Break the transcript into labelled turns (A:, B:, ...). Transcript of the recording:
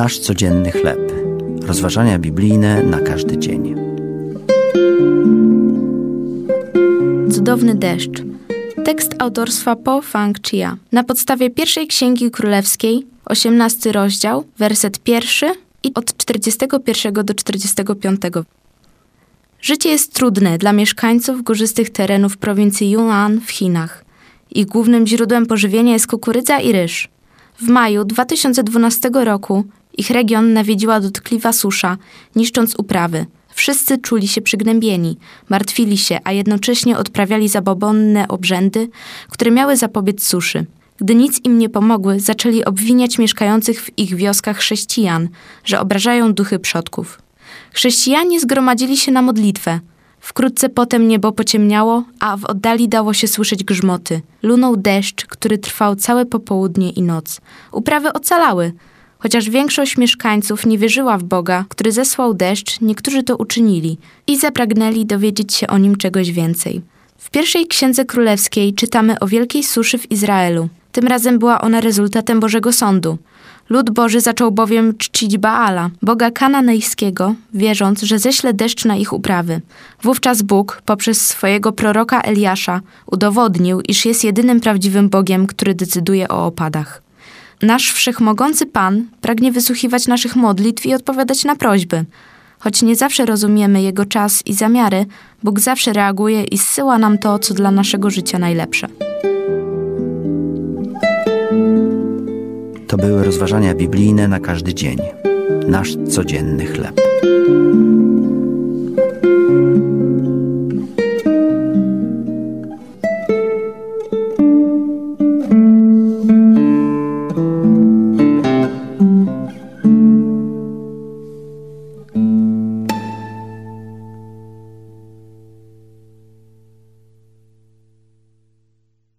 A: Nasz codzienny chleb. Rozważania biblijne na każdy dzień.
B: Cudowny deszcz. Tekst autorstwa Po Fang Chia. Na podstawie pierwszej księgi królewskiej, 18 rozdział, werset pierwszy i od 41 do 45. Życie jest trudne dla mieszkańców górzystych terenów prowincji Yunnan w Chinach. Ich głównym źródłem pożywienia jest kukurydza i ryż. W maju 2012 roku ich region nawiedziła dotkliwa susza, niszcząc uprawy. Wszyscy czuli się przygnębieni, martwili się, a jednocześnie odprawiali zabobonne obrzędy, które miały zapobiec suszy. Gdy nic im nie pomogły, zaczęli obwiniać mieszkających w ich wioskach chrześcijan, że obrażają duchy przodków. Chrześcijanie zgromadzili się na modlitwę. Wkrótce potem niebo pociemniało, a w oddali dało się słyszeć grzmoty. Lunął deszcz, który trwał całe popołudnie i noc. Uprawy ocalały. Chociaż większość mieszkańców nie wierzyła w Boga, który zesłał deszcz, niektórzy to uczynili i zapragnęli dowiedzieć się o nim czegoś więcej. W pierwszej księdze królewskiej czytamy o wielkiej suszy w Izraelu. Tym razem była ona rezultatem Bożego Sądu. Lud Boży zaczął bowiem czcić Baala, boga kananejskiego, wierząc, że ześle deszcz na ich uprawy. Wówczas Bóg, poprzez swojego proroka Eliasza, udowodnił, iż jest jedynym prawdziwym Bogiem, który decyduje o opadach. Nasz wszechmogący Pan pragnie wysłuchiwać naszych modlitw i odpowiadać na prośby. Choć nie zawsze rozumiemy Jego czas i zamiary, Bóg zawsze reaguje i zsyła nam to, co dla naszego życia najlepsze.
A: To były rozważania biblijne na każdy dzień. Nasz codzienny chleb.